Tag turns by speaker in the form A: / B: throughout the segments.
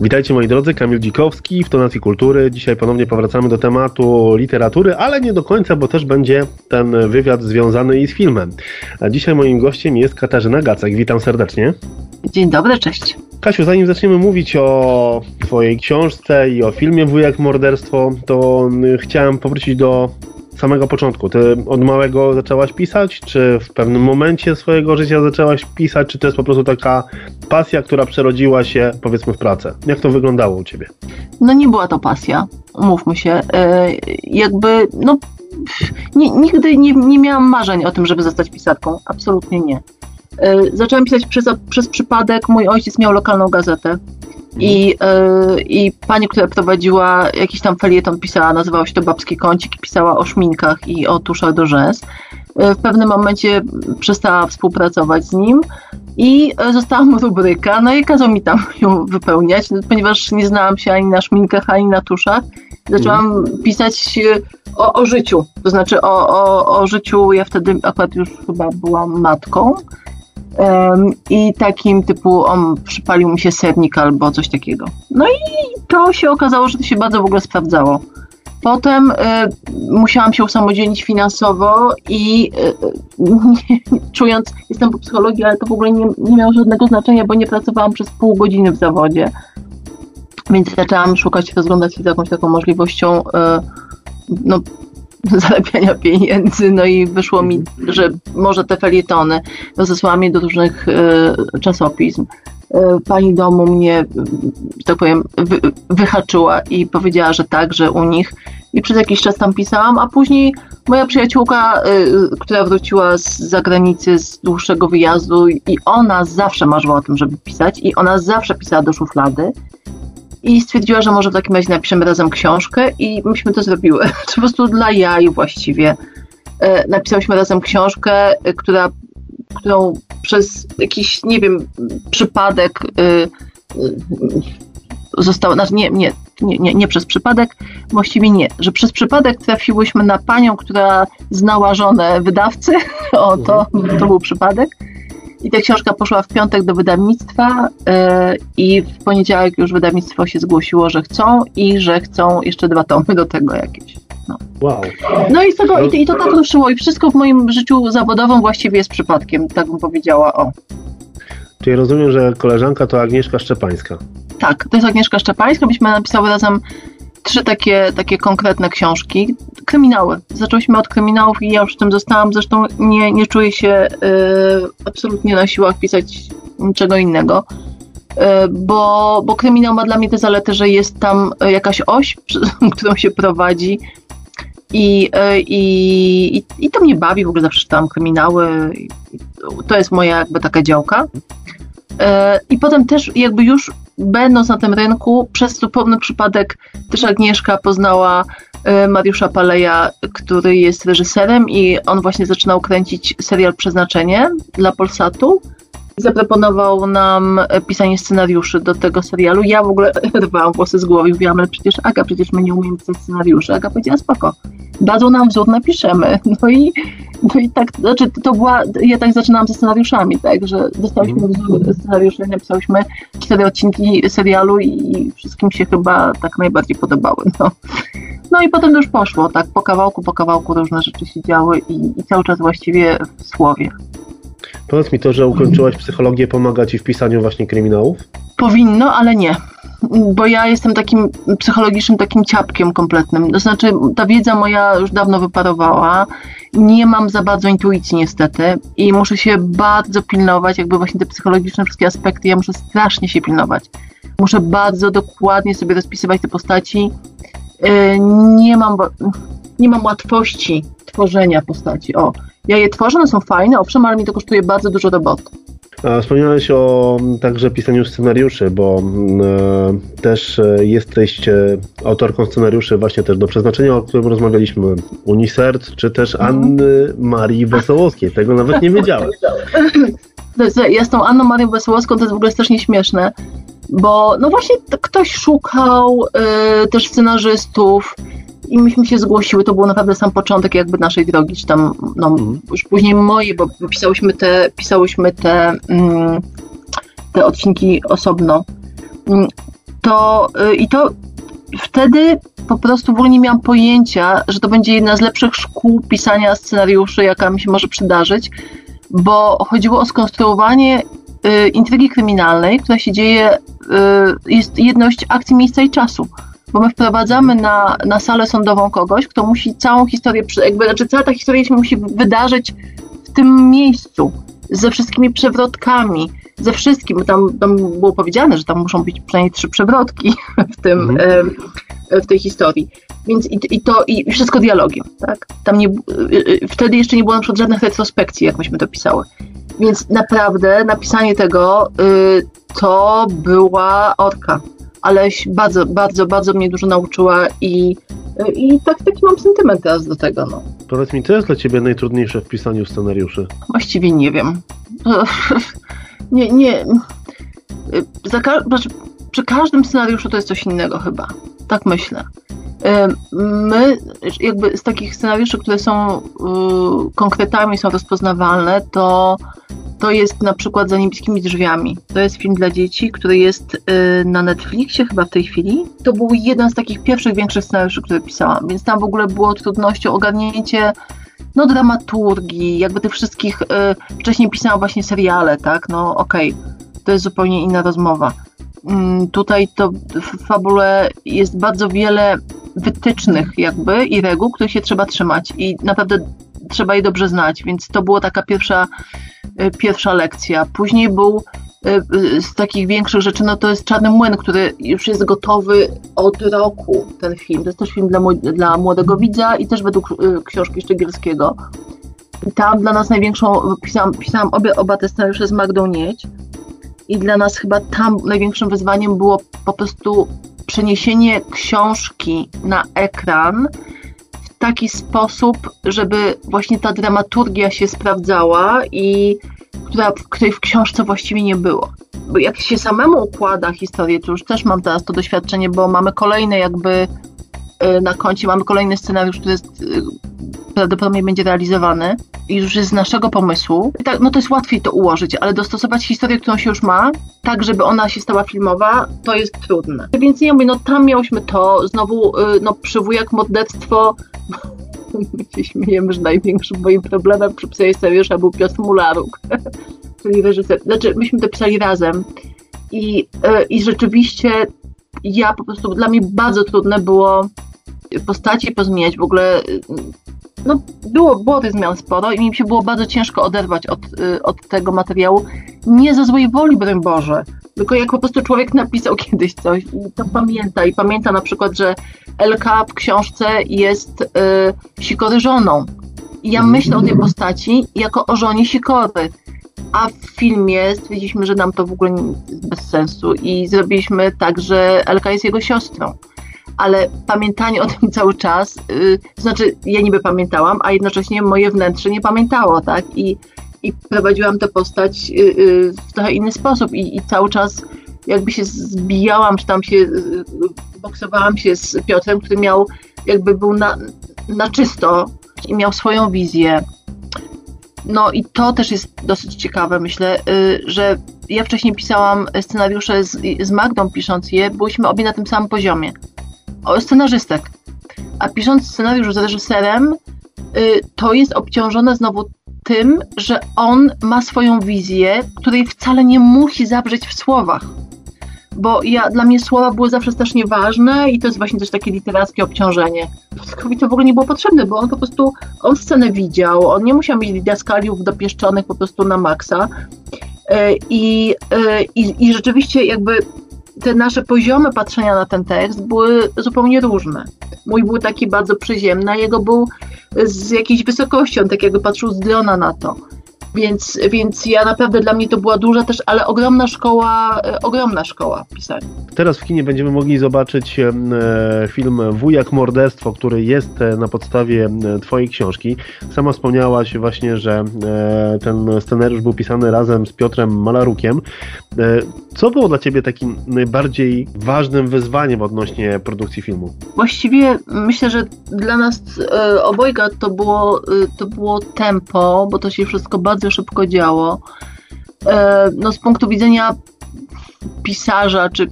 A: Witajcie moi drodzy, Kamil Dzikowski w Tonacji Kultury. Dzisiaj ponownie powracamy do tematu literatury, ale nie do końca, bo też będzie ten wywiad związany i z filmem. A dzisiaj moim gościem jest Katarzyna Gacek. Witam serdecznie.
B: Dzień dobry, cześć.
A: Kasiu, zanim zaczniemy mówić o Twojej książce i o filmie Wujek Morderstwo, to chciałem powrócić do samego początku. Ty od małego zaczęłaś pisać, czy w pewnym momencie swojego życia zaczęłaś pisać, czy to jest po prostu taka pasja, która przerodziła się powiedzmy w pracę? Jak to wyglądało u Ciebie?
B: No nie była to pasja, umówmy się. E, jakby, no nie, nigdy nie, nie miałam marzeń o tym, żeby zostać pisarką. Absolutnie nie. E, zaczęłam pisać przez, przez przypadek. Mój ojciec miał lokalną gazetę i, yy, I pani, która prowadziła jakiś tam felieton, pisała, nazywało się to Babski Kącik, pisała o szminkach i o tuszach do rzęs. Yy, w pewnym momencie przestała współpracować z nim i yy, została mu rubryka, no i kazał mi tam ją wypełniać, no, ponieważ nie znałam się ani na szminkach, ani na tuszach. Zaczęłam mm. pisać o, o życiu, to znaczy o, o, o życiu, ja wtedy akurat już chyba byłam matką, i takim typu on przypalił mi się sernik albo coś takiego. No i to się okazało, że to się bardzo w ogóle sprawdzało. Potem y, musiałam się usamodzielnić finansowo i y, czując, jestem po psychologii, ale to w ogóle nie, nie miało żadnego znaczenia, bo nie pracowałam przez pół godziny w zawodzie. Więc zaczęłam szukać, rozglądać się za jakąś taką możliwością y, no, zarabiania pieniędzy, no i wyszło mi, że może te felietony, zesłałam je do różnych e, czasopism. E, pani domu mnie, że tak powiem, wy, wyhaczyła i powiedziała, że tak, że u nich. I przez jakiś czas tam pisałam, a później moja przyjaciółka, e, która wróciła z zagranicy z dłuższego wyjazdu i ona zawsze marzyła o tym, żeby pisać i ona zawsze pisała do szuflady i stwierdziła, że może w takim razie napiszemy razem książkę i myśmy to zrobiły. Po prostu dla jaj właściwie. E, napisałyśmy razem książkę, e, która, którą przez jakiś, nie wiem, przypadek e, została, znaczy nie, nie, nie, nie przez przypadek, właściwie nie, że przez przypadek trafiłyśmy na panią, która znała żonę wydawcy, o to, to był przypadek i ta książka poszła w piątek do wydawnictwa yy, i w poniedziałek już wydawnictwo się zgłosiło, że chcą i że chcą jeszcze dwa tomy do tego jakieś. No.
A: Wow.
B: No i, tego, i, i to tak ruszyło i wszystko w moim życiu zawodowym właściwie jest przypadkiem, tak bym powiedziała, o.
A: Czyli rozumiem, że koleżanka to Agnieszka Szczepańska.
B: Tak, to jest Agnieszka Szczepańska, myśmy napisały razem trzy takie, takie konkretne książki. Kryminały. Zaczęłyśmy od kryminałów i ja już w tym zostałam. Zresztą nie, nie czuję się y, absolutnie na siłach pisać niczego innego. Y, bo, bo kryminał ma dla mnie te zalety, że jest tam jakaś oś, którą się prowadzi i, y, i, i to mnie bawi, w ogóle zawsze czytałam kryminały. To jest moja jakby taka działka. I potem też jakby już będąc na tym rynku, przez zupełny przypadek też Agnieszka poznała e, Mariusza Paleja, który jest reżyserem i on właśnie zaczynał kręcić serial Przeznaczenie dla Polsatu. Zaproponował nam pisanie scenariuszy do tego serialu. Ja w ogóle rwałam włosy z głowy i mówiłam, ale przecież Aga, przecież my nie umiemy pisać scenariuszy. Aga powiedziała, spoko, dadzą nam wzór, napiszemy. No i, no i tak, znaczy to była, ja tak zaczynałam ze scenariuszami, tak, że dostałyśmy mm. wzór scenariuszy, napisałyśmy cztery odcinki serialu i wszystkim się chyba tak najbardziej podobały, no. No i potem już poszło, tak, po kawałku, po kawałku różne rzeczy się działy i, i cały czas właściwie w słowie.
A: Powiedz mi to, że ukończyłaś psychologię, pomaga ci w pisaniu właśnie kryminałów?
B: Powinno, ale nie. Bo ja jestem takim psychologicznym takim ciapkiem kompletnym. To znaczy, ta wiedza moja już dawno wyparowała. Nie mam za bardzo intuicji niestety i muszę się bardzo pilnować, jakby właśnie te psychologiczne wszystkie aspekty, ja muszę strasznie się pilnować. Muszę bardzo dokładnie sobie rozpisywać te postaci. Y, nie mam, nie mam łatwości tworzenia postaci. O, ja je tworzę, one są fajne, owszem, ale mi to kosztuje bardzo dużo roboty.
A: A wspomniałeś o także pisaniu scenariuszy, bo e, też e, jesteś e, autorką scenariuszy właśnie też do przeznaczenia, o którym rozmawialiśmy, Unisert, czy też mhm. Anny Marii Wesołowskiej. Tego nawet nie wiedziałem.
B: Ja z tą Anną Marią Wesołowską to jest w ogóle strasznie śmieszne, bo no właśnie ktoś szukał y, też scenarzystów, i myśmy się zgłosiły, to był naprawdę sam początek jakby naszej drogi, czy tam, no, mhm. już później mojej, bo pisałyśmy te, pisałyśmy te, mm, te odcinki osobno. Mm, to y, i to wtedy po prostu w ogóle nie miałam pojęcia, że to będzie jedna z lepszych szkół pisania scenariuszy, jaka mi się może przydarzyć, bo chodziło o skonstruowanie y, intrygi kryminalnej, która się dzieje, y, jest jedność akcji, miejsca i czasu. Bo my wprowadzamy na, na salę sądową kogoś, kto musi całą historię, jakby, znaczy cała ta historia się musi wydarzyć w tym miejscu, ze wszystkimi przewrotkami, ze wszystkim. Tam, tam było powiedziane, że tam muszą być przynajmniej trzy przewrotki w, tym, e, w tej historii. Więc i, i to i wszystko dialogiem, tak? Tam nie, e, e, wtedy jeszcze nie było na przykład żadnych retrospekcji, jak myśmy to pisały. Więc naprawdę napisanie tego y, to była orka. Ale bardzo, bardzo, bardzo mnie dużo nauczyła i, i tak, taki mam sentyment teraz do tego. No.
A: Powiedz mi, co jest dla ciebie najtrudniejsze w pisaniu scenariuszy?
B: Właściwie nie wiem. Nie, nie. Za znaczy, przy każdym scenariuszu to jest coś innego chyba. Tak myślę. Ym, My, jakby z takich scenariuszy, które są y, konkretami, są rozpoznawalne, to, to jest na przykład Za niebieskimi drzwiami. To jest film dla dzieci, który jest y, na Netflixie chyba w tej chwili. To był jeden z takich pierwszych większych scenariuszy, które pisałam, więc tam w ogóle było trudnością ogarnięcie no dramaturgii, jakby tych wszystkich, y, wcześniej pisałam właśnie seriale, tak, no okej, to jest zupełnie inna rozmowa. Mm, tutaj to w fabule jest bardzo wiele wytycznych jakby i reguł, których się trzeba trzymać i naprawdę trzeba je dobrze znać, więc to była taka pierwsza, y, pierwsza lekcja. Później był y, y, z takich większych rzeczy, no to jest Czarny Młyn, który już jest gotowy od roku, ten film. To jest też film dla, dla młodego widza i też według książki Szczygielskiego. I tam dla nas największą, pisałam, pisałam obie, oba te scenariusze z Magdą Nieć i dla nas chyba tam największym wyzwaniem było po prostu przeniesienie książki na ekran w taki sposób, żeby właśnie ta dramaturgia się sprawdzała i która, której w książce właściwie nie było. Bo jak się samemu układa historię, to już też mam teraz to doświadczenie, bo mamy kolejne jakby na koncie, mamy kolejny scenariusz, który jest, y, prawdopodobnie będzie realizowany i już jest z naszego pomysłu. Tak, no to jest łatwiej to ułożyć, ale dostosować historię, którą się już ma, tak żeby ona się stała filmowa, to jest trudne. Więc nie mówię, no tam miałyśmy to, znowu y, no przywójak morderstwo My się śmiejemy, że największym moim problemem przy pisaniu scenariusza był Piotr Mularuk, czyli reżyser. Znaczy, myśmy to pisali razem i, i rzeczywiście ja po prostu, dla mnie bardzo trudne było postaci pozmieniać, w ogóle no, było, było tych zmian sporo i mi się było bardzo ciężko oderwać od, y, od tego materiału. Nie ze złej woli, broń Boże, tylko jak po prostu człowiek napisał kiedyś coś i to pamięta. I pamięta na przykład, że LK w książce jest y, Sikory żoną. I ja myślę o tej postaci jako o żonie Sikory. A w filmie stwierdziliśmy, że nam to w ogóle nie- bez sensu i zrobiliśmy tak, że Elka jest jego siostrą. Ale pamiętanie o tym cały czas, y, to znaczy ja niby pamiętałam, a jednocześnie moje wnętrze nie pamiętało, tak? I, i prowadziłam tę postać y, y, w trochę inny sposób i, i cały czas jakby się zbijałam, czy tam się y, y, boksowałam się z Piotrem, który miał, jakby był na, na czysto i miał swoją wizję. No i to też jest dosyć ciekawe, myślę, y, że ja wcześniej pisałam scenariusze z, z Magdą pisząc je, byliśmy obie na tym samym poziomie. Scenarzystek. A pisząc scenariusz z reżyserem, y, to jest obciążone znowu tym, że on ma swoją wizję, której wcale nie musi zawrzeć w słowach. Bo ja, dla mnie słowa były zawsze strasznie ważne i to jest właśnie też takie literackie obciążenie. Piotrkowi to w ogóle nie było potrzebne, bo on po prostu, on scenę widział, on nie musiał mieć didaskaliów dopieszczonych po prostu na maksa. E, I, e, i, I rzeczywiście jakby te nasze poziomy patrzenia na ten tekst były zupełnie różne. Mój był taki bardzo przyziemny, a jego był z jakiejś wysokości, on tak jakby patrzył z drona na to. Więc, więc ja naprawdę dla mnie to była duża też, ale ogromna szkoła, e, ogromna szkoła pisania.
A: Teraz w kinie będziemy mogli zobaczyć e, film Wujak Morderstwo, który jest e, na podstawie Twojej książki. Sama wspomniałaś właśnie, że ten scenariusz był pisany razem z Piotrem Malarukiem. Co było dla Ciebie takim najbardziej ważnym wyzwaniem odnośnie produkcji filmu?
B: Właściwie myślę, że dla nas obojga to było, to było tempo, bo to się wszystko bardzo szybko działo. E, no z punktu widzenia pisarza czy,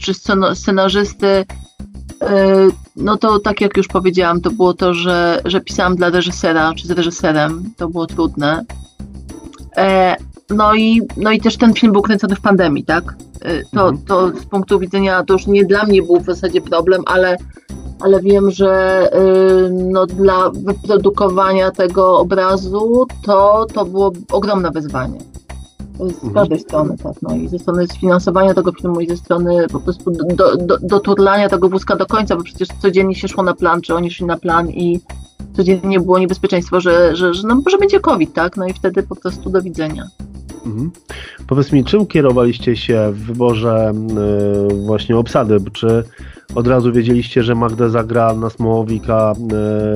B: czy scenarzysty, no to tak jak już powiedziałam, to było to, że, że pisałam dla reżysera, czy z reżyserem, to było trudne. No i, no i też ten film był kręcony w pandemii, tak? To, mhm. to z punktu widzenia, to już nie dla mnie był w zasadzie problem, ale, ale wiem, że no, dla wyprodukowania tego obrazu to, to było ogromne wyzwanie. Z mhm. każdej strony, tak. No i ze strony sfinansowania tego filmu i ze strony po prostu do, do, doturlania tego wózka do końca, bo przecież codziennie się szło na plan, czy oni szli na plan i codziennie było niebezpieczeństwo, że, że, że, no, że będzie COVID, tak? No i wtedy po prostu do widzenia.
A: Mhm. Powiedz mi, czym kierowaliście się w wyborze y, właśnie obsady? Czy od razu wiedzieliście, że Magda zagra na Smołowika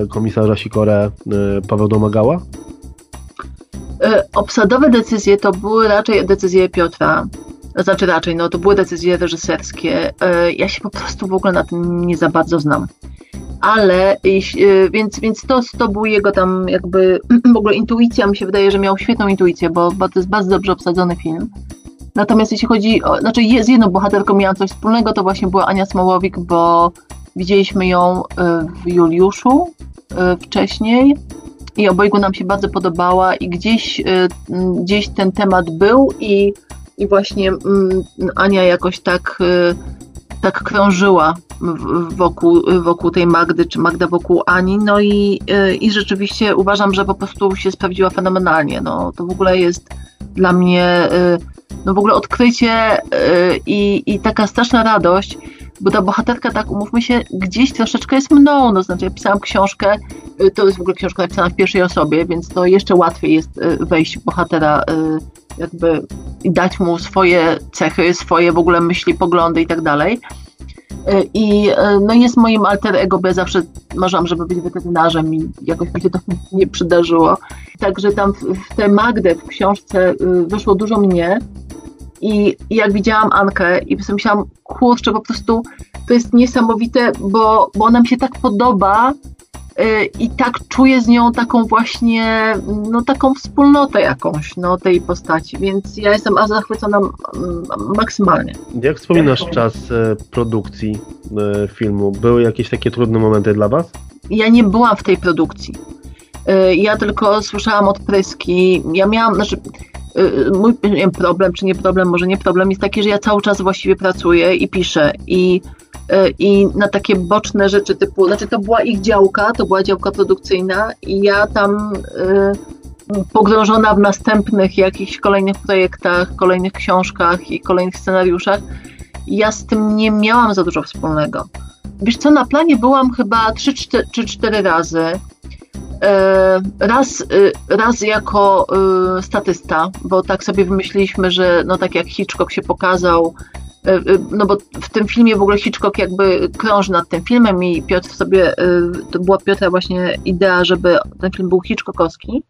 A: y, komisarza Sikorę y, Paweł Domagała?
B: Obsadowe decyzje to były raczej decyzje Piotra. Znaczy raczej, no to były decyzje reżyserskie. Ja się po prostu w ogóle na tym nie za bardzo znam ale więc, więc to, to był jego tam jakby w ogóle intuicja, mi się wydaje, że miał świetną intuicję, bo, bo to jest bardzo dobrze obsadzony film. Natomiast jeśli chodzi o, znaczy z jedną bohaterką miałam coś wspólnego, to właśnie była Ania Smołowik, bo widzieliśmy ją y, w Juliuszu y, wcześniej i obojgu nam się bardzo podobała i gdzieś, gdzieś ten temat był i, i właśnie Ania jakoś tak tak krążyła wokół, wokół tej Magdy, czy Magda wokół Ani, no i, y, i rzeczywiście uważam, że po prostu się sprawdziła fenomenalnie. No, to w ogóle jest dla mnie y, no w ogóle odkrycie y, i, i taka straszna radość, bo ta bohaterka, tak umówmy się, gdzieś troszeczkę jest mną, no znaczy ja pisałam książkę, to jest w ogóle książka napisana w pierwszej osobie, więc to jeszcze łatwiej jest wejść w bohatera jakby i dać mu swoje cechy, swoje w ogóle myśli, poglądy i tak dalej. E, I e, no jest moim alter ego, bo ja zawsze marzyłam, żeby być weterynarzem i jakoś mi się to nie przydarzyło. Także tam w, w tę Magdę w książce y, wyszło dużo mnie i jak widziałam Ankę i sobie myślałam, kurczę, po prostu to jest niesamowite, bo, bo ona mi się tak podoba, Y, i tak czuję z nią taką właśnie, no taką wspólnotę jakąś, no tej postaci, więc ja jestem aż zachwycona maksymalnie.
A: Jak wspominasz czas e, produkcji e, filmu? Były jakieś takie trudne momenty dla Was?
B: Ja nie byłam w tej produkcji. E, ja tylko słyszałam odpryski. Ja miałam, znaczy, mój wiem, problem, czy nie problem, może nie problem, jest taki, że ja cały czas właściwie pracuję i piszę i i na takie boczne rzeczy typu, znaczy to była ich działka, to była działka produkcyjna i ja tam y, pogrążona w następnych jakichś kolejnych projektach, kolejnych książkach i kolejnych scenariuszach, ja z tym nie miałam za dużo wspólnego. Wiesz co, na planie byłam chyba 3 czy 4 razy. E, raz, raz jako statysta, bo tak sobie wymyśliliśmy, że no tak jak Hitchcock się pokazał, no bo w tym filmie w ogóle Hitchcock jakby krąży nad tym filmem i Piotr sobie, e, to była Piotra właśnie idea, żeby ten film był Hitchcockowski.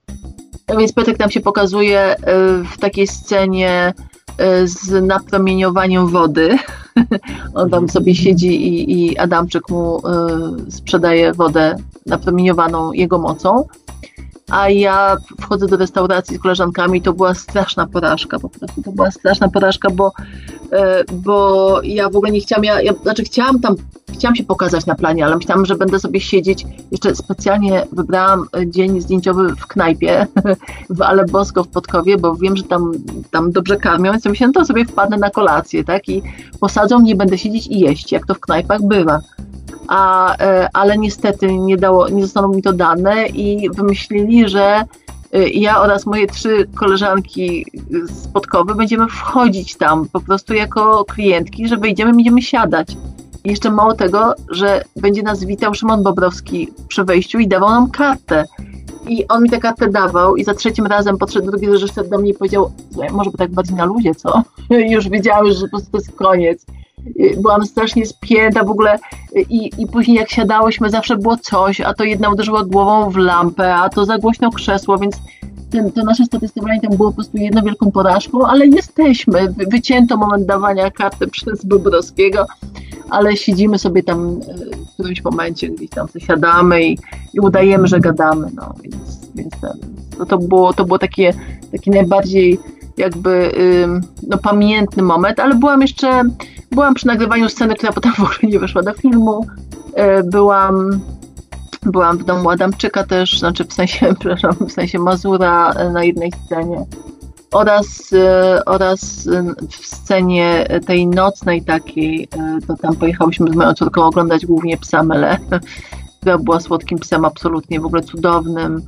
B: Więc Piotrek tam się pokazuje w takiej scenie z napromieniowaniem wody. On tam sobie siedzi i, i Adamczyk mu sprzedaje wodę napromieniowaną jego mocą a ja wchodzę do restauracji z koleżankami, to była straszna porażka, po prostu to była straszna porażka, bo, e, bo ja w ogóle nie chciałam, ja, ja, znaczy chciałam tam, chciałam się pokazać na planie, ale myślałam, że będę sobie siedzieć, jeszcze specjalnie wybrałam dzień zdjęciowy w knajpie w Ale Bosko w Podkowie, bo wiem, że tam, tam dobrze karmią, więc myślałam, to sobie wpadnę na kolację, tak, i posadzą mnie, będę siedzieć i jeść, jak to w knajpach bywa. A, e, ale niestety nie, dało, nie zostało mi to dane i wymyślili, że e, ja oraz moje trzy koleżanki z Podkowy będziemy wchodzić tam po prostu jako klientki, że wejdziemy, będziemy siadać. I jeszcze mało tego, że będzie nas witał Szymon Bobrowski przy wejściu i dawał nam kartę. I on mi tę kartę dawał i za trzecim razem podszedł drugi reżyser do mnie i powiedział, może by tak bardziej na luzie, co? Już wiedziałem, że po prostu to jest koniec. Y, byłam strasznie spięta w ogóle y, i, i później jak siadałyśmy zawsze było coś, a to jedna uderzyła głową w lampę, a to za głośno krzesło, więc ten, to nasze statystykowanie tam było po prostu jedną wielką porażką, ale jesteśmy. Wycięto moment dawania karty przez Bobrowskiego, ale siedzimy sobie tam y, w którymś momencie, gdzieś tam siadamy i, i udajemy, że gadamy. No, więc, więc ten, no to, było, to było takie, takie najbardziej jakby no, pamiętny moment, ale byłam jeszcze, byłam przy nagrywaniu sceny, która potem w ogóle nie weszła do filmu. Byłam Byłam w domu Adamczyka też, znaczy w sensie, przepraszam, w sensie Mazura na jednej scenie. Oraz, e, oraz w scenie tej nocnej takiej, e, to tam pojechałyśmy z moją córką oglądać głównie psa Mele, która była słodkim psem, absolutnie w ogóle cudownym.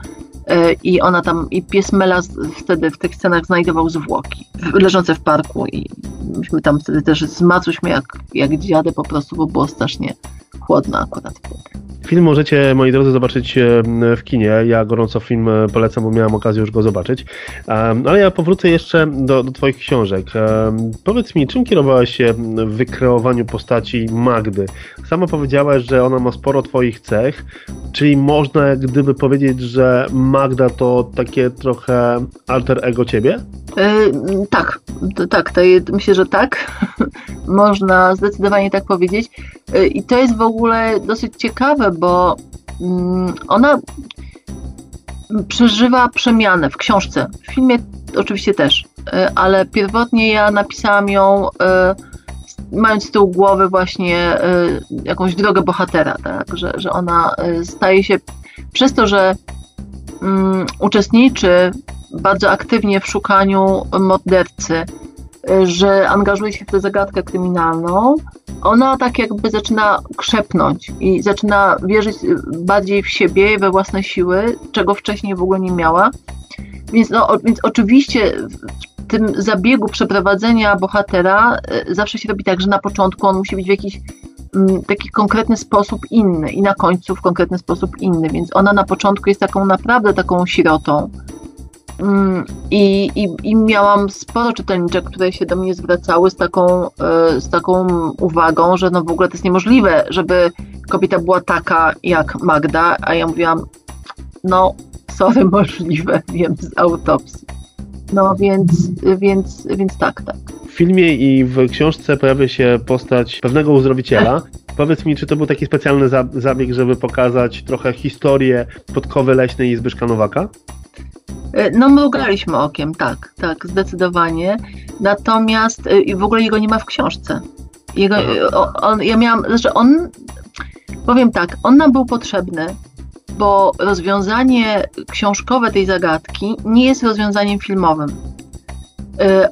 B: E, I ona tam, i pies Mela wtedy w tych scenach znajdował zwłoki leżące w parku i myśmy tam wtedy też zmacłyśmy jak, jak dziady po prostu, bo było strasznie chłodno akurat wtedy.
A: Film możecie, moi drodzy, zobaczyć e, w kinie. Ja gorąco film e, polecam, bo miałem okazję już go zobaczyć. Ale ja powrócę jeszcze do, do Twoich książek. Powiedz mi, czym kierowałeś się w wykreowaniu postaci Magdy? Sama powiedziałaś, że ona ma sporo Twoich cech, czyli można gdyby powiedzieć, że Magda to takie trochę alter ego Ciebie?
B: Yy, tak, tak, to, myślę, że tak. można zdecydowanie tak powiedzieć. Yy, I to jest w ogóle dosyć ciekawe, bo mm, ona przeżywa przemianę w książce. W filmie oczywiście też, y, ale pierwotnie ja napisałam ją y, mając z tyłu głowy właśnie y, jakąś drogę bohatera, tak? że, że ona staje się przez to, że um, uczestniczy bardzo aktywnie w szukaniu mordercy, że angażuje się w tę zagadkę kryminalną, ona tak jakby zaczyna krzepnąć i zaczyna wierzyć bardziej w siebie i we własne siły, czego wcześniej w ogóle nie miała. Więc, no, więc oczywiście w tym zabiegu przeprowadzenia bohatera e, zawsze się robi tak, że na początku on musi być w jakiś mm, taki konkretny sposób inny i na końcu w konkretny sposób inny, więc ona na początku jest taką naprawdę taką sirotą, Mm, I, i, I miałam sporo czytelniczek, które się do mnie zwracały z taką, e, z taką uwagą, że no w ogóle to jest niemożliwe, żeby kobieta była taka jak Magda, a ja mówiłam, no sorry, możliwe, wiem z autopsji. No więc, więc, więc tak, tak.
A: W filmie i w książce pojawia się postać pewnego uzdrowiciela. Powiedz mi, czy to był taki specjalny zabieg, żeby pokazać trochę historię podkowy leśnej i Zbyszka Nowaka?
B: E, no mrugaliśmy okiem, tak, tak, zdecydowanie. Natomiast e, w ogóle jego nie ma w książce. Jego, e, on, ja miałam, znaczy on, powiem tak, on nam był potrzebny, bo rozwiązanie książkowe tej zagadki nie jest rozwiązaniem filmowym.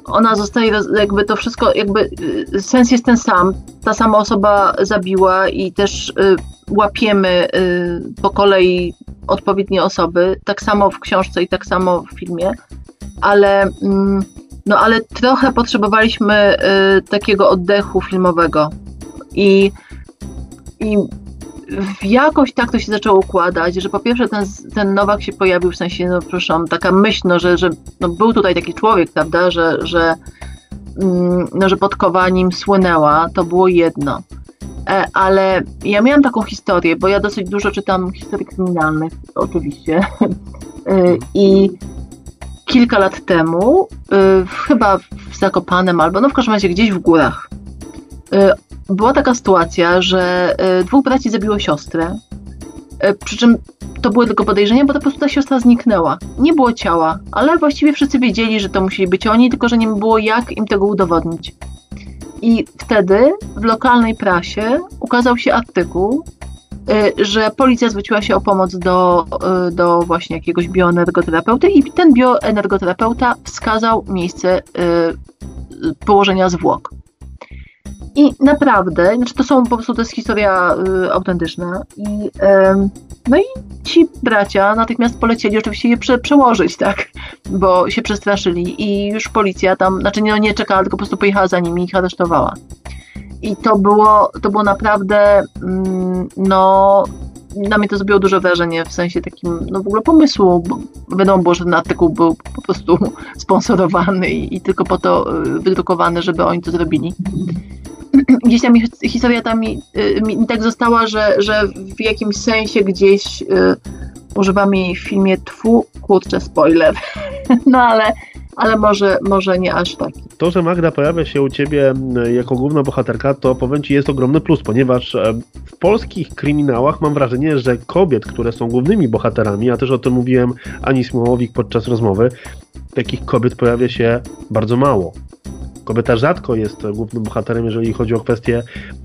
B: Ona zostaje, jakby to wszystko, jakby sens jest ten sam. Ta sama osoba zabiła i też łapiemy po kolei odpowiednie osoby, tak samo w książce i tak samo w filmie, ale, mm, no, ale trochę potrzebowaliśmy y, takiego oddechu filmowego. I, i jakoś tak to się zaczęło układać, że po pierwsze ten, ten Nowak się pojawił, w sensie, no proszę, taka myśl, no, że, że no, był tutaj taki człowiek, prawda, że, że, mm, no, że podkowa nim słynęła, to było jedno. E, ale ja miałam taką historię, bo ja dosyć dużo czytam historii kryminalnych, oczywiście. E, I kilka lat temu, e, chyba w Zakopanem albo no w każdym razie gdzieś w górach, była taka sytuacja, że dwóch braci zabiło siostrę. Przy czym to były tylko podejrzenia, bo po prostu ta siostra zniknęła. Nie było ciała, ale właściwie wszyscy wiedzieli, że to musieli być oni, tylko że nie było jak im tego udowodnić. I wtedy w lokalnej prasie ukazał się artykuł, y, że policja zwróciła się o pomoc do, y, do właśnie jakiegoś bioenergoterapeuty i ten bioenergoterapeuta wskazał miejsce y, położenia zwłok. I naprawdę, znaczy to są po prostu, to jest historia y, autentyczna. I, y, no i ci bracia natychmiast polecieli oczywiście je prze, przełożyć, tak, bo się przestraszyli i już policja tam, znaczy nie, nie czekała, tylko po prostu pojechała za nimi i ich aresztowała. I to było, to było naprawdę, mm, no, na mnie to zrobiło duże wrażenie w sensie takim, no w ogóle pomysłu, wiadomo było, że ten artykuł był po prostu sponsorowany i, i tylko po to y, wydrukowany, żeby oni to zrobili gdzieś tam historia tam mi, y, mi, tak została, że, że w jakimś sensie gdzieś y, używam jej w filmie twu, kurczę, spoiler. no ale, ale może, może nie aż taki.
A: To, że Magda pojawia się u ciebie jako główna bohaterka, to powiem ci jest ogromny plus, ponieważ e, w polskich kryminałach mam wrażenie, że kobiet, które są głównymi bohaterami, ja też o tym mówiłem Ani Smołowik podczas rozmowy, takich kobiet pojawia się bardzo mało. Kobieta rzadko jest głównym bohaterem, jeżeli chodzi o kwestię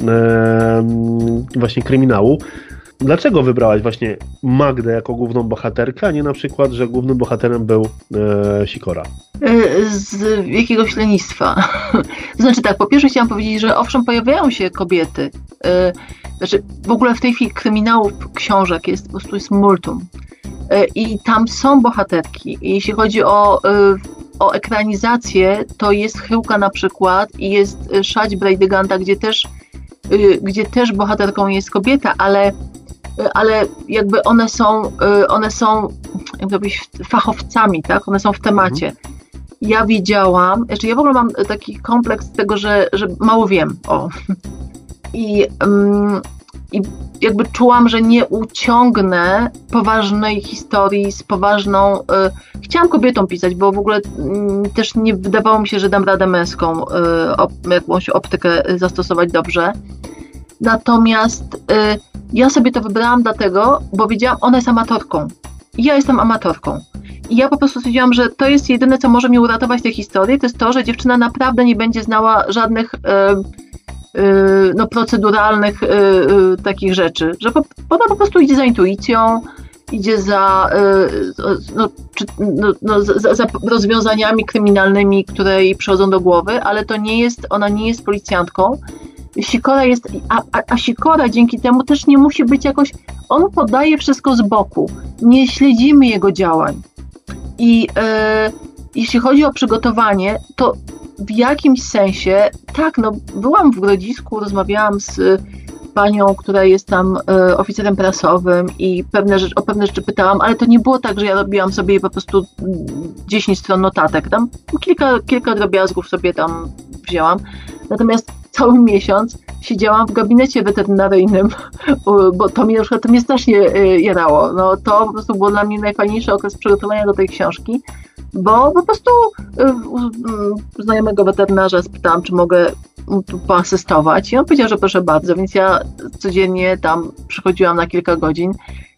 A: e, właśnie kryminału. Dlaczego wybrałaś właśnie Magdę jako główną bohaterkę, a nie na przykład, że głównym bohaterem był e, Sikora?
B: E, z jakiegoś lenistwa. znaczy tak, po pierwsze chciałam powiedzieć, że owszem, pojawiają się kobiety. E, znaczy w ogóle w tej chwili kryminałów, książek jest po prostu jest multum. E, I tam są bohaterki. I jeśli chodzi o, o ekranizację, to jest Chyłka na przykład i jest Szać Braidyganta, gdzie też, gdzie też bohaterką jest kobieta, ale ale jakby one są, y, one są jakby fachowcami, tak? One są w temacie. Mhm. Ja wiedziałam, znaczy ja w ogóle mam taki kompleks tego, że, że mało wiem, o. I, um, I jakby czułam, że nie uciągnę poważnej historii z poważną. Y, chciałam kobietom pisać, bo w ogóle y, też nie wydawało mi się, że dam radę męską y, op, jakąś optykę zastosować dobrze. Natomiast y, ja sobie to wybrałam dlatego, bo wiedziałam, ona jest amatorką. Ja jestem amatorką. I ja po prostu stwierdziłam, że to jest jedyne, co może mi uratować tę historię, to jest to, że dziewczyna naprawdę nie będzie znała żadnych yy, no, proceduralnych yy, takich rzeczy. Że ona po prostu idzie za intuicją, idzie za, no, czy, no, no, za, za, rozwiązaniami kryminalnymi, które jej przychodzą do głowy, ale to nie jest, ona nie jest policjantką Sikora jest, a, a, a Sikora dzięki temu też nie musi być jakoś, on podaje wszystko z boku, nie śledzimy jego działań. I e, jeśli chodzi o przygotowanie, to w jakimś sensie, tak, no byłam w Grodzisku, rozmawiałam z panią, która jest tam e, oficerem prasowym i pewne rzeczy, o pewne rzeczy pytałam, ale to nie było tak, że ja robiłam sobie po prostu 10 stron notatek, tam kilka, kilka drobiazgów sobie tam wzięłam. Natomiast cały miesiąc siedziałam w gabinecie weterynaryjnym, bo to mnie na przykład to mnie strasznie e, jarało. No, to po prostu był dla mnie najfajniejszy okres przygotowania do tej książki, bo po prostu e, znajomego weterynarza spytałam, czy mogę poasystować. I on powiedział, że proszę bardzo, więc ja codziennie tam przychodziłam na kilka godzin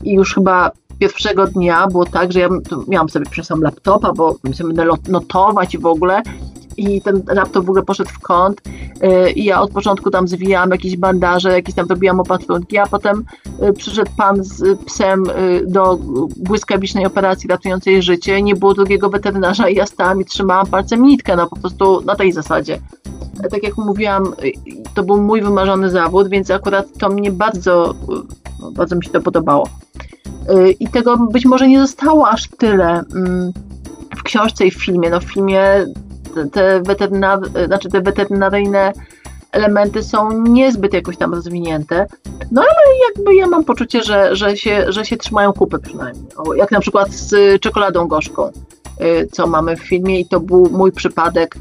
B: i już chyba pierwszego dnia było tak, że ja miałam sobie przyniosłam laptopa, bo sobie będę notować i w ogóle i ten laptop w ogóle poszedł w kąt y, i ja od początku tam zwijałam jakieś bandaże, jakieś tam robiłam opatrunki, a potem y, przyszedł pan z psem y, do błyskawicznej operacji ratującej życie, nie było drugiego weterynarza i ja stałam i trzymałam palcem nitkę, no po prostu na tej zasadzie. Tak jak mówiłam, to był mój wymarzony zawód, więc akurat to mnie bardzo, no, bardzo mi się to podobało. I tego być może nie zostało aż tyle mm, w książce i w filmie. No w filmie te, weterynar, znaczy te weterynaryjne elementy są niezbyt jakoś tam rozwinięte. No ale jakby ja mam poczucie, że, że, się, że się trzymają kupy przynajmniej. O, jak na przykład z czekoladą gorzką, y, co mamy w filmie i to był mój przypadek,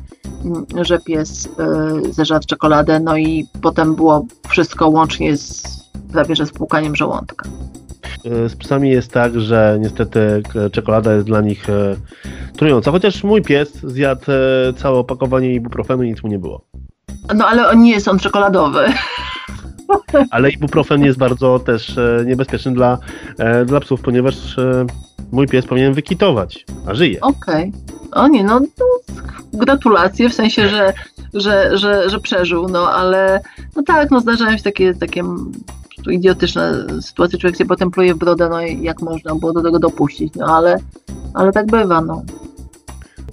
B: mm, że pies y, zeżarł czekoladę, no i potem było wszystko łącznie z prawie że z płukaniem żołądka.
A: Y, z psami jest tak, że niestety czekolada jest dla nich e, trująca. Chociaż mój pies zjadł e, całe opakowanie ibuprofenu i nic mu nie było.
B: No ale on nie jest on czekoladowy.
A: Ale ibuprofen jest bardzo też e, niebezpieczny dla, dla psów, ponieważ mój pies powinien wykitować, a żyje.
B: Okej. Okay. O nie, no, no gratulacje, w sensie, że, że, że, że przeżył, no ale no tak, no zdarzają się takie, takie prostu idiotyczne sytuacje, człowiek się potem pluje w brodę, no i jak można było do tego dopuścić, no ale, ale tak bywa, no.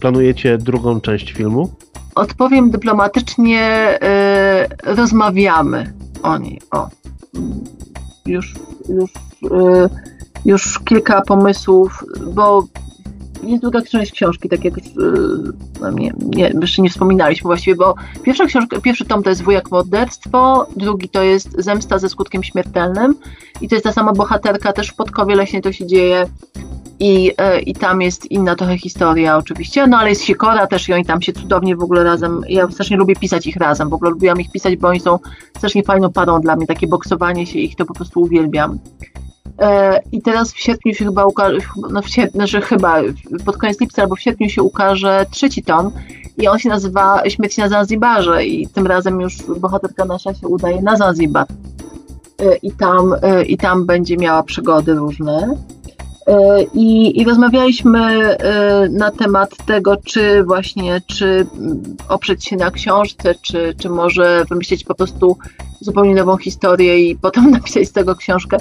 A: Planujecie drugą część filmu?
B: Odpowiem dyplomatycznie, yy, rozmawiamy o niej, o. Już, już, yy, już kilka pomysłów, bo druga część książki, tak jak yy, nie, nie, jeszcze nie wspominaliśmy właściwie, bo pierwsza książka, pierwszy tom to jest Wujak Morderstwo, drugi to jest Zemsta ze skutkiem śmiertelnym i to jest ta sama bohaterka, też w Podkowie Leśnie to się dzieje i, yy, i tam jest inna trochę historia oczywiście, no ale jest Sikora też i oni tam się cudownie w ogóle razem, ja strasznie lubię pisać ich razem, w ogóle lubiłam ich pisać, bo oni są strasznie fajną parą dla mnie, takie boksowanie się ich to po prostu uwielbiam. E, I teraz w sierpniu się chyba ukaże, no w sierpniu, znaczy chyba pod koniec lipca albo w sierpniu się ukaże trzeci tom i on się nazywa Śmierć na Zanzibarze i tym razem już bohaterka nasza się udaje na Zanzibar. E, I tam, e, I tam będzie miała przygody różne. I, I, rozmawialiśmy na temat tego, czy właśnie, czy oprzeć się na książce, czy, czy może wymyślić po prostu zupełnie nową historię i potem napisać z tego książkę.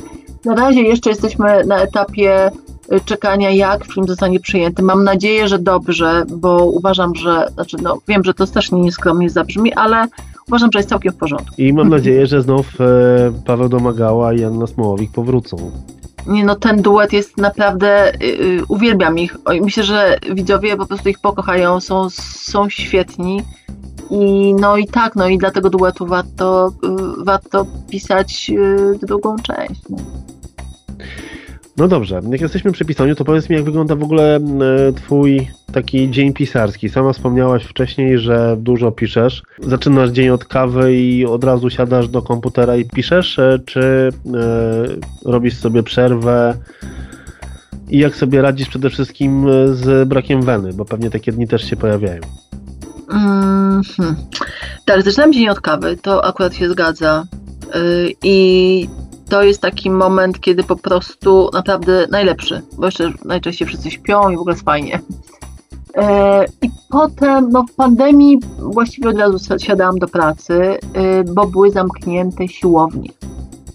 B: Na razie jeszcze jesteśmy na etapie y, czekania, jak film zostanie przyjęty. Mam nadzieję, że dobrze, bo uważam, że, znaczy no, wiem, że to strasznie nieskromnie zabrzmi, ale uważam, że jest całkiem w porządku.
A: I mam nadzieję, że znów e, Paweł Domagała i Anna Smołowik powrócą.
B: Nie no, ten duet jest naprawdę, yy, uwielbiam ich. Myślę, że widzowie po prostu ich pokochają, są, są świetni. I no i tak, no i dla tego duetu warto, yy, warto pisać yy, drugą część. No.
A: No dobrze, jak jesteśmy przy pisaniu, to powiedz mi, jak wygląda w ogóle e, twój taki dzień pisarski. Sama wspomniałaś wcześniej, że dużo piszesz. Zaczynasz dzień od kawy i od razu siadasz do komputera i piszesz, e, czy e, robisz sobie przerwę? I jak sobie radzisz przede wszystkim z brakiem weny, bo pewnie takie dni też się pojawiają.
B: Mm -hmm. Tak, zaczynam dzień od kawy, to akurat się zgadza. Yy, I to jest taki moment, kiedy po prostu naprawdę najlepszy, bo jeszcze najczęściej wszyscy śpią i w ogóle jest fajnie. E, I potem, no w pandemii właściwie od razu siadałam do pracy, e, bo były zamknięte siłownie.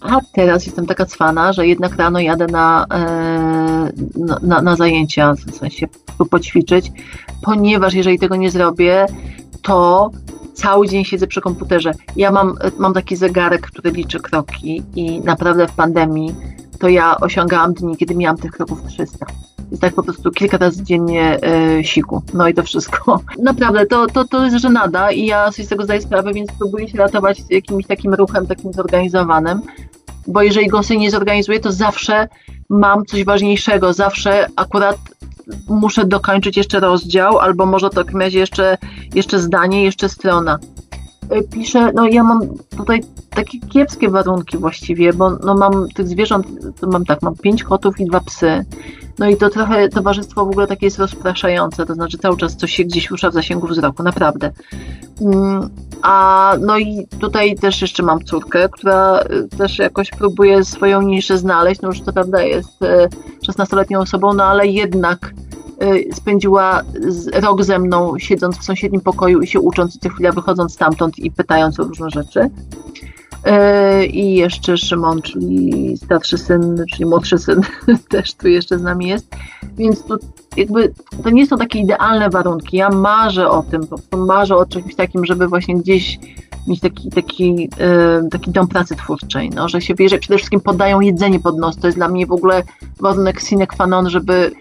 B: A teraz jestem taka cwana, że jednak rano jadę na, e, na, na zajęcia, w sensie poćwiczyć, ponieważ jeżeli tego nie zrobię, to cały dzień siedzę przy komputerze. Ja mam, mam taki zegarek, który liczy kroki i naprawdę w pandemii to ja osiągałam dni, kiedy miałam tych kroków 300. Jest tak po prostu kilka razy dziennie e, siku. No i to wszystko. Naprawdę, to, to, to jest żenada i ja sobie z tego zdaję sprawę, więc próbuję się ratować jakimś takim ruchem, takim zorganizowanym, bo jeżeli go sobie nie zorganizuję, to zawsze mam coś ważniejszego, zawsze akurat muszę dokończyć jeszcze rozdział, albo może to takim razie jeszcze, jeszcze zdanie, jeszcze strona. Y, piszę, no ja mam tutaj takie kiepskie warunki właściwie, bo no mam tych zwierząt, to mam tak, mam pięć kotów i dwa psy. No i to trochę towarzystwo w ogóle takie jest rozpraszające, to znaczy cały czas coś się gdzieś rusza w zasięgu wzroku, naprawdę. A no i tutaj też jeszcze mam córkę, która y, też jakoś próbuje swoją niszę znaleźć, no już to prawda jest 16-letnią y, osobą, no ale jednak Y, spędziła rok ze mną, siedząc w sąsiednim pokoju i się ucząc, i co chwila wychodząc stamtąd i pytając o różne rzeczy. I jeszcze Szymon, czyli starszy syn, czyli młodszy syn, też tu jeszcze z nami jest. Więc to jakby to nie są takie idealne warunki. Ja marzę o tym, po prostu marzę o czymś takim, żeby właśnie gdzieś mieć taki, taki, y, taki dom pracy twórczej, no, że się wie, że przede wszystkim podają jedzenie pod nos. To jest dla mnie w ogóle warunek sine qua non, żeby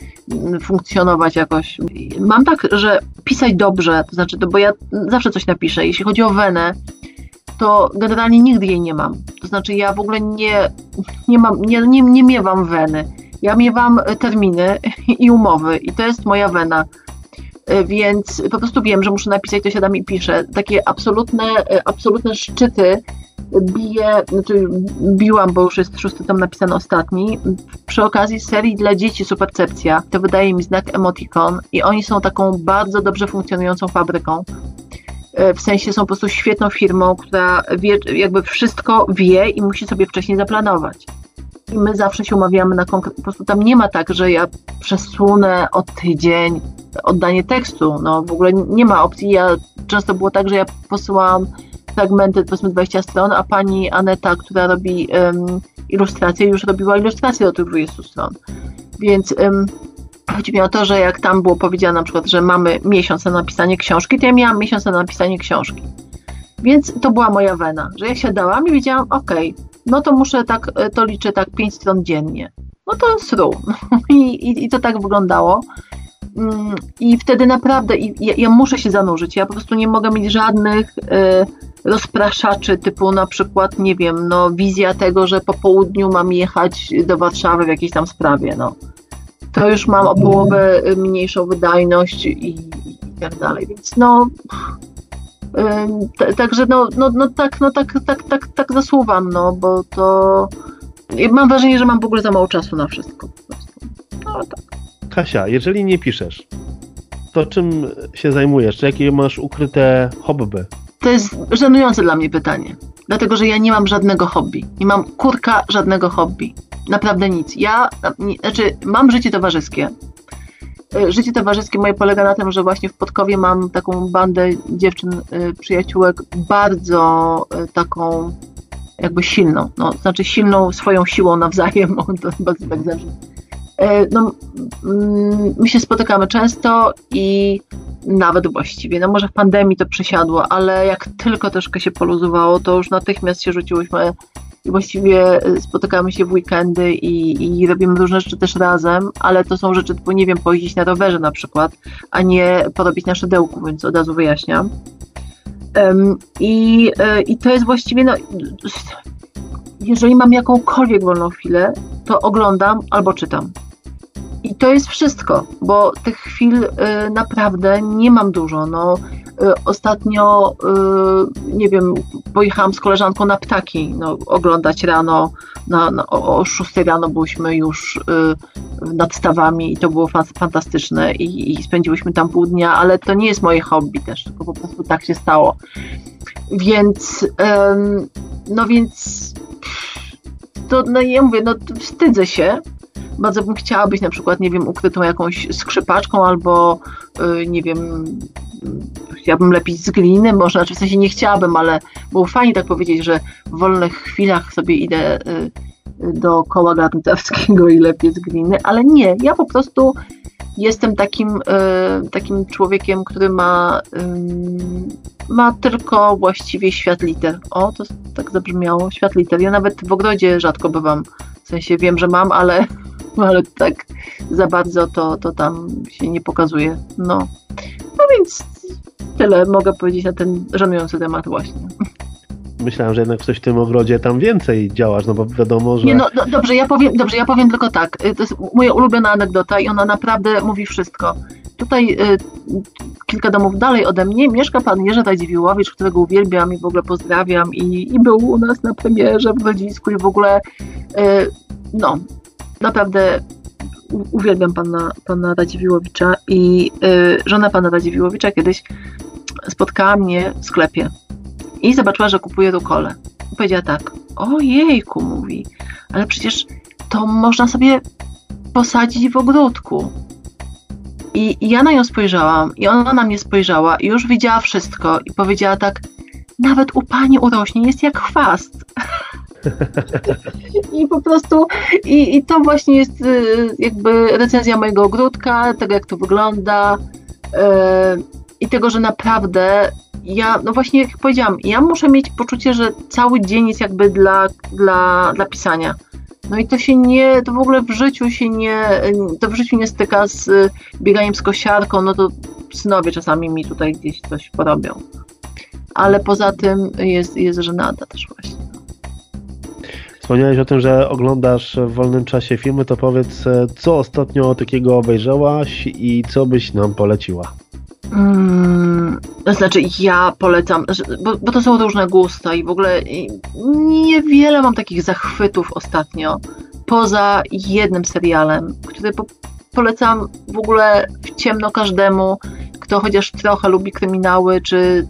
B: funkcjonować jakoś. Mam tak, że pisać dobrze, to znaczy, to, bo ja zawsze coś napiszę. Jeśli chodzi o wenę, to generalnie nigdy jej nie mam. To znaczy, ja w ogóle nie, nie mam, nie, nie, nie miewam weny. Ja miewam terminy i umowy i to jest moja wena. Więc po prostu wiem, że muszę napisać, to siadam i piszę. Takie absolutne, absolutne szczyty biję, znaczy biłam, bo już jest szósty tom napisany ostatni, przy okazji serii dla dzieci Supercepcja. To wydaje mi znak Emoticon i oni są taką bardzo dobrze funkcjonującą fabryką. E, w sensie są po prostu świetną firmą, która wie, jakby wszystko wie i musi sobie wcześniej zaplanować. I my zawsze się umawiamy na konkret. Po prostu tam nie ma tak, że ja przesunę o tydzień oddanie tekstu. No w ogóle nie ma opcji. Ja często było tak, że ja posyłałam fragmenty, powiedzmy 20 stron, a pani Aneta, która robi um, ilustrację, już robiła ilustrację do tych 20 stron. Więc um, chodzi mi o to, że jak tam było powiedziane na przykład, że mamy miesiąc na napisanie książki, to ja miałam miesiąc na napisanie książki. Więc to była moja wena, że ja siadałam i wiedziałam, ok, no to muszę tak, to liczę tak 5 stron dziennie. No to sru. I, i, I to tak wyglądało. Mm, I wtedy naprawdę ja, ja, muszę się zanurzyć. Ja po prostu nie mogę mieć żadnych y, rozpraszaczy, typu na przykład, nie wiem, no, wizja tego, że po południu mam jechać do Warszawy w jakiejś tam sprawie. No. To już mam o połowę mniejszą wydajność i, i tak dalej. Więc no. Także no, no, no tak, no tak, tak, tak, tak zasuwam, no, bo to mam wrażenie, że mam w ogóle za mało czasu na wszystko. Po prostu. No tak.
A: Kasia, jeżeli nie piszesz, to czym się zajmujesz? Czy jakie masz ukryte hobby?
B: To jest żenujące dla mnie pytanie. Dlatego, że ja nie mam żadnego hobby. Nie mam kurka żadnego hobby. Naprawdę nic. Ja, znaczy, mam życie towarzyskie. E, Życie towarzyskie moje polega na tym, że właśnie w Podkowie mam taką bandę dziewczyn, e, przyjaciółek, bardzo e, taką jakby silną. No, znaczy silną swoją siłą nawzajem. To chyba tak zawsze. No, mm, my się spotykamy często i nawet właściwie, no może w pandemii to przesiadło, ale jak tylko troszkę się poluzowało, to już natychmiast się rzuciłyśmy i właściwie spotykamy się w weekendy i, i robimy różne rzeczy też razem, ale to są rzeczy typu, nie wiem, pojeździć na rowerze na przykład, a nie porobić na szydełku, więc od razu wyjaśniam. Em, I, e, I to jest właściwie, no, jeżeli mam jakąkolwiek wolną chwilę, to oglądam albo czytam. I to jest wszystko, bo tych chwil y, naprawdę nie mam dużo. No, y, ostatnio, y, nie wiem, pojechałam z koleżanką na ptaki, no, oglądać rano, na, na, o, o 6 rano byliśmy już nad stawami i to było fa- fantastyczne i, i spędziłyśmy tam pół dnia, ale to nie jest moje hobby też, tylko po prostu tak się stało. Więc, no więc, to no ja mówię, no wstydzę się, bardzo bym chciała być na przykład, nie wiem, ukrytą jakąś skrzypaczką albo, y, nie wiem, chciałabym lepić z gliny, może, znaczy w sensie nie chciałabym, ale było fajnie tak powiedzieć, że w wolnych chwilach sobie idę y, do koła garncarskiego i lepię z gliny, ale nie, ja po prostu jestem takim, y, takim człowiekiem, który ma, ma tylko właściwie świat liter. O, to tak zabrzmiało, świat liter. Ja nawet w ogrodzie rzadko bywam, w sensie wiem, że mam, ale ale tak za bardzo to, to tam się nie pokazuje. No. no więc tyle mogę powiedzieć na ten żenujący temat właśnie.
A: Myślałem, że jednak coś w tym ogrodzie tam więcej działasz, no bo wiadomo, że...
B: Nie, no do, dobrze, ja powiem, dobrze, ja powiem tylko tak. Y, To jest moja ulubiona anegdota i ona naprawdę mówi wszystko. Tutaj y, kilka domów dalej ode mnie mieszka pan Jerzy Radziwiłowicz, którego uwielbiam i w ogóle pozdrawiam i, i był u nas na premierze w Grodzisku i w ogóle y, no, naprawdę uwielbiam pana, pana Radziwiłowicza i y, żona pana Radziwiłowicza kiedyś spotkała mnie w sklepie i zobaczyła, że kupuję rukole. Powiedziała tak, ojejku, mówi, ale przecież to można sobie posadzić w ogródku. I, I ja na nią spojrzałam i ona na mnie spojrzała i już widziała wszystko i powiedziała tak, nawet u pani urośnie, jest jak chwast. I po prostu, i, i to właśnie jest y, jakby recenzja mojego ogródka, tego jak to wygląda y, i tego, że naprawdę ja, no właśnie jak powiedziałam, ja muszę mieć poczucie, że cały dzień jest jakby dla, dla, dla pisania. No i to się nie, to w ogóle w życiu się nie, to w życiu nie styka z y, bieganiem z kosiarką, no to synowie czasami mi tutaj gdzieś coś porobią. Ale poza tym jest, jest żenada też właśnie.
A: Wspomniałeś o tym, że oglądasz w wolnym czasie filmy, to powiedz, e, co ostatnio takiego obejrzałaś i co byś nam poleciła?
B: Mm, to znaczy, ja polecam, bo, bo to są różne gusta i w ogóle niewiele mam takich zachwytów ostatnio, poza jednym serialem, który po, polecam w ogóle w ciemno każdemu, kto chociaż trochę lubi kryminały czy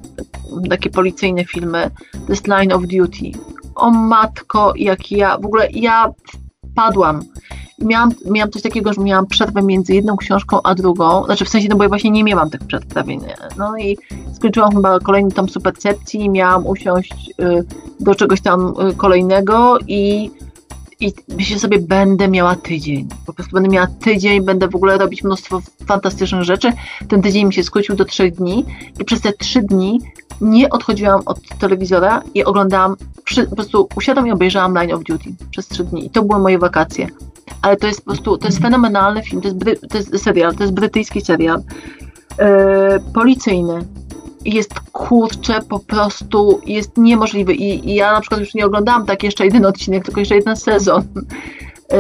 B: takie policyjne filmy. To jest Line of Duty. O matko, jak ja, w ogóle ja wpadłam. Miałam, miałam coś takiego, że miałam przerwę między jedną książką a drugą, znaczy w sensie, no bo ja właśnie nie miałam tych przerw, nie? no i skończyłam chyba kolejny tom supercepcji miałam usiąść y, do czegoś tam y, kolejnego i, i myślę sobie, będę miała tydzień, po prostu będę miała tydzień, będę w ogóle robić mnóstwo fantastycznych rzeczy, ten tydzień mi się skrócił do trzech dni i przez te trzy dni nie odchodziłam od telewizora i oglądałam, przy, po prostu usiadłam i obejrzałam Line of Duty przez trzy dni. I to były moje wakacje. Ale to jest po prostu, to jest fenomenalny film, to jest, bry, to jest serial, to jest brytyjski serial, e, policyjny. Jest kurczę, po prostu jest niemożliwy. I, I ja na przykład już nie oglądałam tak jeszcze jeden odcinek, tylko jeszcze jeden sezon. E,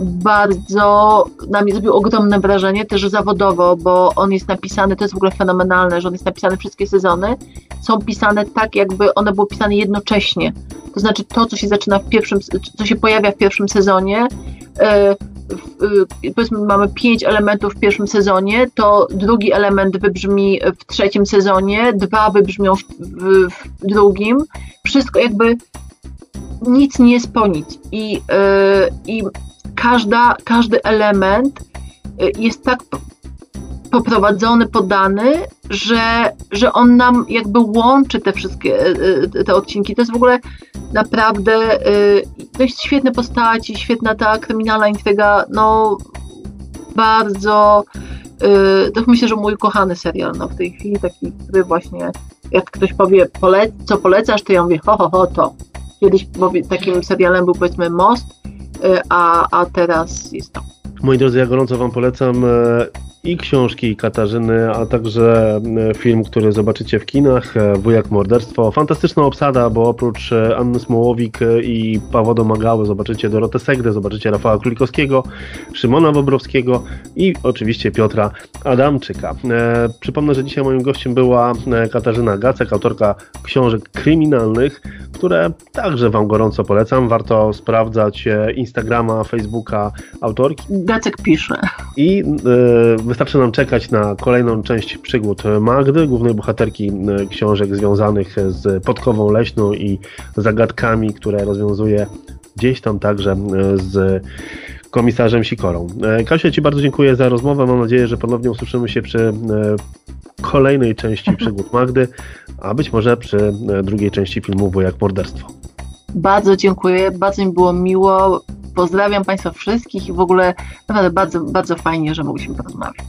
B: bardzo na mnie zrobił ogromne wrażenie też zawodowo, bo on jest napisany, to jest w ogóle fenomenalne, że on jest napisany wszystkie sezony, są pisane tak, jakby one były pisane jednocześnie. To znaczy to, co się zaczyna w pierwszym, co się pojawia w pierwszym sezonie, e, powiedzmy mamy pięć elementów w pierwszym sezonie, to drugi element wybrzmi w trzecim sezonie, dwa wybrzmią w, w, w drugim. Wszystko jakby nic nie jest po nic. I, yy, i każda, każdy element jest tak poprowadzony, podany, że, że on nam jakby łączy te wszystkie te odcinki. To jest w ogóle naprawdę to jest świetne postaci, świetna ta kryminalna intryga, no bardzo to myślę, że mój kochany serial no, w tej chwili, taki, który właśnie jak ktoś powie, pole, co polecasz, to ja mówię, ho, ho, ho, to. Kiedyś takim serialem był powiedzmy Most, a, a teraz jest to.
A: Moi drodzy, ja gorąco Wam polecam e, i książki Katarzyny, a także e, film, który zobaczycie w kinach, e, Wujak Morderstwo. Fantastyczna obsada, bo oprócz Anny Smołowik i Pawła Domagały zobaczycie Dorotę Segdę, zobaczycie Rafała Kulikowskiego, Szymona Bobrowskiego i oczywiście Piotra Adamczyka. Przypomnę, że dzisiaj moim gościem była Katarzyna Gacek, autorka książek kryminalnych, które także Wam gorąco polecam. Warto sprawdzać Instagrama, Facebooka autorki.
B: Gacek pisze.
A: I y, wystarczy nam czekać na kolejną część przygód Magdy, głównej bohaterki książek związanych z Podkową Leśną i zagadkami, które rozwiązuje gdzieś tam także z komisarzem Sikorą. Kasia, Ci bardzo dziękuję za rozmowę. Mam nadzieję, że ponownie usłyszymy się przy kolejnej części przygód Magdy, a być może przy drugiej części filmu Wujak Morderstwo.
B: Bardzo dziękuję, bardzo mi było miło. Pozdrawiam Państwa wszystkich i w ogóle naprawdę bardzo, bardzo fajnie, że mogliśmy porozmawiać.